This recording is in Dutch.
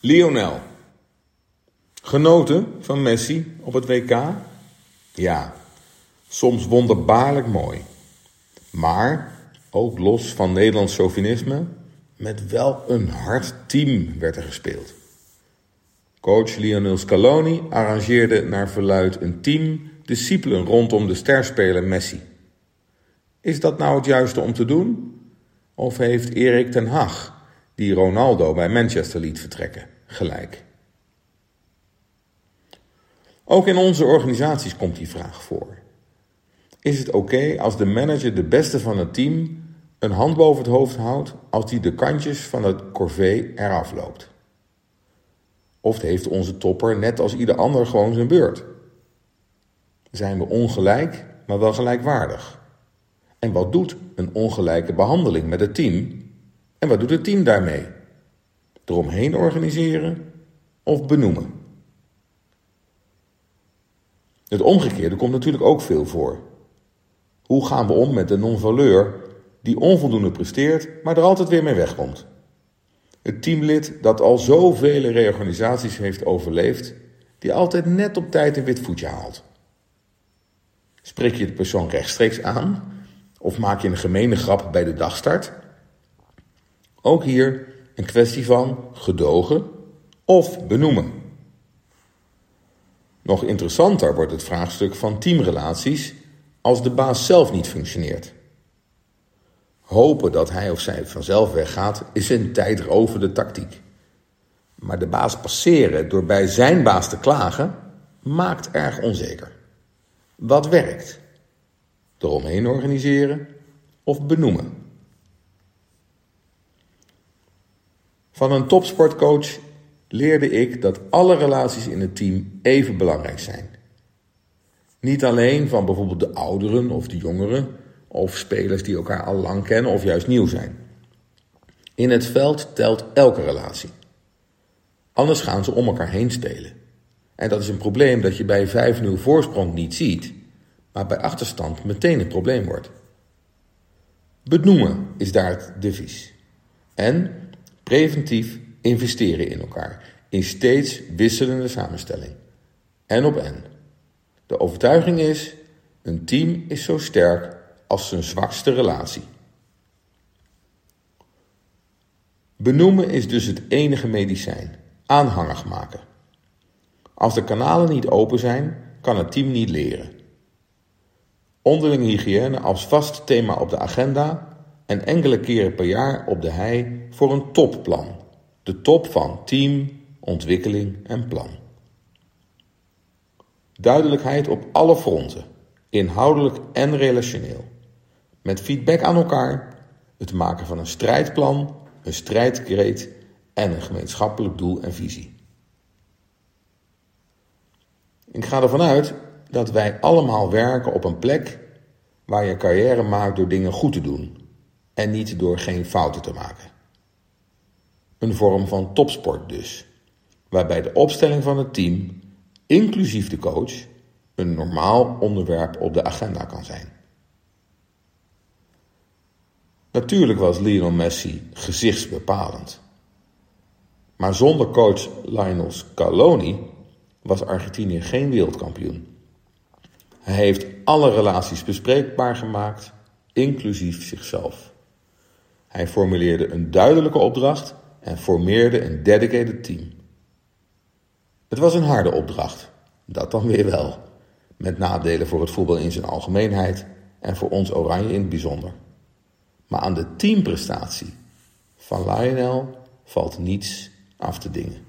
Lionel. Genoten van Messi op het WK? Ja, soms wonderbaarlijk mooi. Maar, ook los van Nederlands chauvinisme, met wel een hard team werd er gespeeld. Coach Lionel Scaloni arrangeerde naar verluid een team discipelen rondom de sterspeler Messi. Is dat nou het juiste om te doen? Of heeft Erik ten Hag, die Ronaldo bij Manchester liet vertrekken, gelijk? Ook in onze organisaties komt die vraag voor. Is het oké als de manager de beste van het team een hand boven het hoofd houdt als die de kantjes van het corvée eraf loopt? Of heeft onze topper net als ieder ander gewoon zijn beurt? Zijn we ongelijk, maar wel gelijkwaardig? En wat doet een ongelijke behandeling met het team? En wat doet het team daarmee? Eromheen organiseren of benoemen? Het omgekeerde komt natuurlijk ook veel voor. Hoe gaan we om met de non-valeur die onvoldoende presteert, maar er altijd weer mee wegkomt? Het teamlid dat al zoveel reorganisaties heeft overleefd, die altijd net op tijd een wit voetje haalt. Spreek je de persoon rechtstreeks aan of maak je een gemene grap bij de dagstart? Ook hier een kwestie van gedogen of benoemen. Nog interessanter wordt het vraagstuk van teamrelaties als de baas zelf niet functioneert. Hopen dat hij of zij vanzelf weggaat is een tijdrovende tactiek. Maar de baas passeren door bij zijn baas te klagen maakt erg onzeker. Wat werkt? Eromheen organiseren of benoemen? Van een topsportcoach leerde ik dat alle relaties in het team even belangrijk zijn. Niet alleen van bijvoorbeeld de ouderen of de jongeren, of spelers die elkaar al lang kennen of juist nieuw zijn. In het veld telt elke relatie. Anders gaan ze om elkaar heen spelen. En dat is een probleem dat je bij 5-0 voorsprong niet ziet, maar bij achterstand meteen een probleem wordt. Benoemen is daar het devies. En preventief investeren in elkaar, in steeds wisselende samenstelling. En op en. De overtuiging is, een team is zo sterk als zijn zwakste relatie. Benoemen is dus het enige medicijn, aanhangig maken. Als de kanalen niet open zijn, kan het team niet leren. Onderling hygiëne als vast thema op de agenda en enkele keren per jaar op de hei voor een topplan. De top van team, ontwikkeling en plan. Duidelijkheid op alle fronten, inhoudelijk en relationeel. Met feedback aan elkaar, het maken van een strijdplan, een strijdkreet en een gemeenschappelijk doel en visie. Ik ga ervan uit dat wij allemaal werken op een plek waar je carrière maakt door dingen goed te doen en niet door geen fouten te maken. Een vorm van topsport dus, waarbij de opstelling van het team, inclusief de coach, een normaal onderwerp op de agenda kan zijn. Natuurlijk was Lionel Messi gezichtsbepalend. Maar zonder coach Lionel Scaloni was Argentinië geen wereldkampioen. Hij heeft alle relaties bespreekbaar gemaakt, inclusief zichzelf. Hij formuleerde een duidelijke opdracht en formeerde een dedicated team. Het was een harde opdracht, dat dan weer wel, met nadelen voor het voetbal in zijn algemeenheid en voor ons Oranje in het bijzonder. Maar aan de teamprestatie van Lionel valt niets af te dingen.